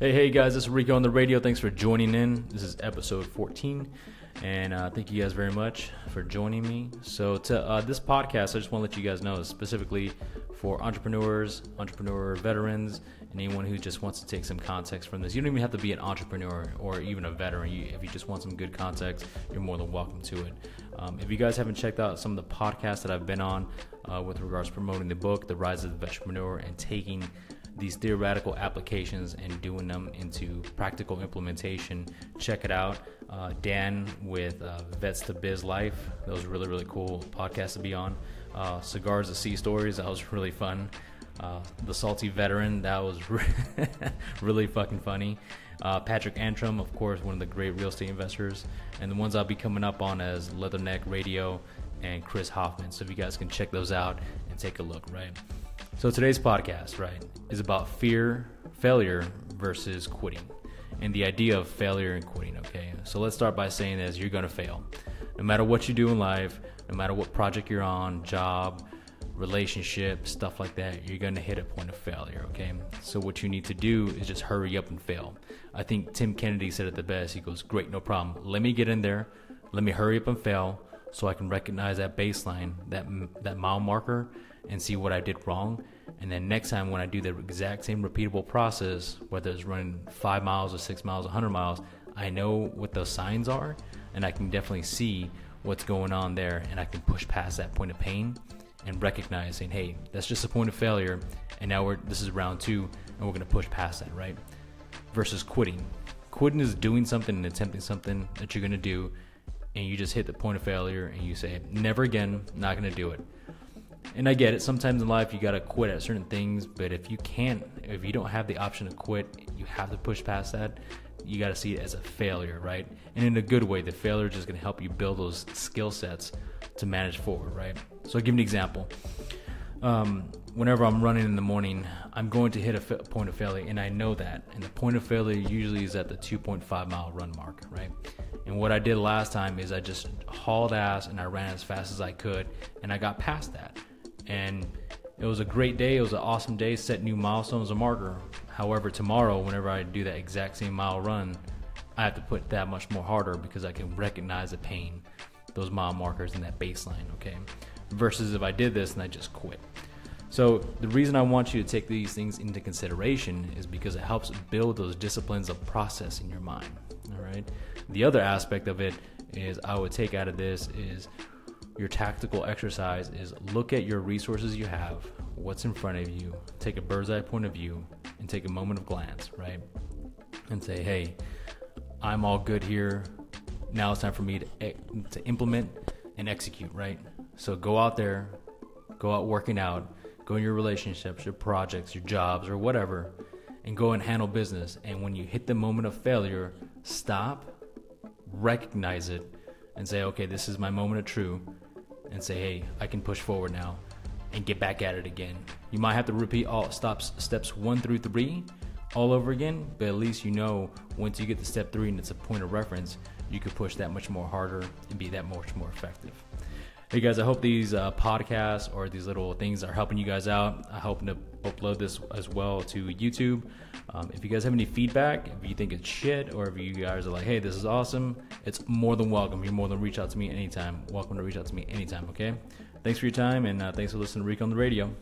Hey, hey guys, this is Rico on the radio. Thanks for joining in. This is episode 14, and uh, thank you guys very much for joining me. So, to uh, this podcast, I just want to let you guys know specifically for entrepreneurs, entrepreneur veterans, and anyone who just wants to take some context from this. You don't even have to be an entrepreneur or even a veteran. You, if you just want some good context, you're more than welcome to it. Um, if you guys haven't checked out some of the podcasts that I've been on uh, with regards promoting the book, The Rise of the Entrepreneur, and taking these theoretical applications and doing them into practical implementation. Check it out. Uh, Dan with uh, Vets to Biz Life. That was really, really cool podcast to be on. Uh, Cigars to Sea Stories. That was really fun. Uh, the Salty Veteran. That was really fucking funny. Uh, Patrick Antrim, of course, one of the great real estate investors. And the ones I'll be coming up on as Leatherneck Radio and Chris Hoffman. So if you guys can check those out and take a look, right? So today's podcast, right, is about fear, failure versus quitting, and the idea of failure and quitting. Okay, so let's start by saying this: you're gonna fail, no matter what you do in life, no matter what project you're on, job, relationship, stuff like that. You're gonna hit a point of failure. Okay, so what you need to do is just hurry up and fail. I think Tim Kennedy said it the best. He goes, "Great, no problem. Let me get in there. Let me hurry up and fail." So I can recognize that baseline, that that mile marker, and see what I did wrong. And then next time when I do the exact same repeatable process, whether it's running five miles or six miles, 100 miles, I know what those signs are and I can definitely see what's going on there and I can push past that point of pain and recognize saying, hey, that's just a point of failure. And now we're, this is round two and we're going to push past that, right? Versus quitting. Quitting is doing something and attempting something that you're going to do and you just hit the point of failure and you say, never again, not going to do it and I get it. Sometimes in life you gotta quit at certain things, but if you can't, if you don't have the option to quit, you have to push past that. You gotta see it as a failure, right? And in a good way, the failure is just gonna help you build those skill sets to manage forward, right? So I'll give an example. Um, whenever I'm running in the morning, I'm going to hit a f- point of failure, and I know that. And the point of failure usually is at the 2.5 mile run mark, right? And what I did last time is I just hauled ass and I ran as fast as I could, and I got past that and it was a great day. It was an awesome day. Set new milestones, a marker. However, tomorrow, whenever I do that exact same mile run, I have to put that much more harder because I can recognize the pain, those mile markers, and that baseline. Okay, versus if I did this and I just quit. So the reason I want you to take these things into consideration is because it helps build those disciplines of process in your mind. All right. The other aspect of it is I would take out of this is your tactical exercise is look at your resources you have, what's in front of you, take a bird's eye point of view, and take a moment of glance, right? And say, hey, I'm all good here. Now it's time for me to, to implement and execute, right? So go out there, go out working out, go in your relationships, your projects, your jobs, or whatever, and go and handle business. And when you hit the moment of failure, stop, recognize it, and say, okay, this is my moment of truth and say, hey, I can push forward now and get back at it again. You might have to repeat all stops steps one through three all over again, but at least you know once you get to step three and it's a point of reference, you could push that much more harder and be that much more effective. Hey guys, I hope these uh, podcasts or these little things are helping you guys out. I hope to upload this as well to YouTube. Um, if you guys have any feedback, if you think it's shit, or if you guys are like, hey, this is awesome, it's more than welcome. You're more than reach out to me anytime. Welcome to reach out to me anytime, okay? Thanks for your time, and uh, thanks for listening to Rico on the radio.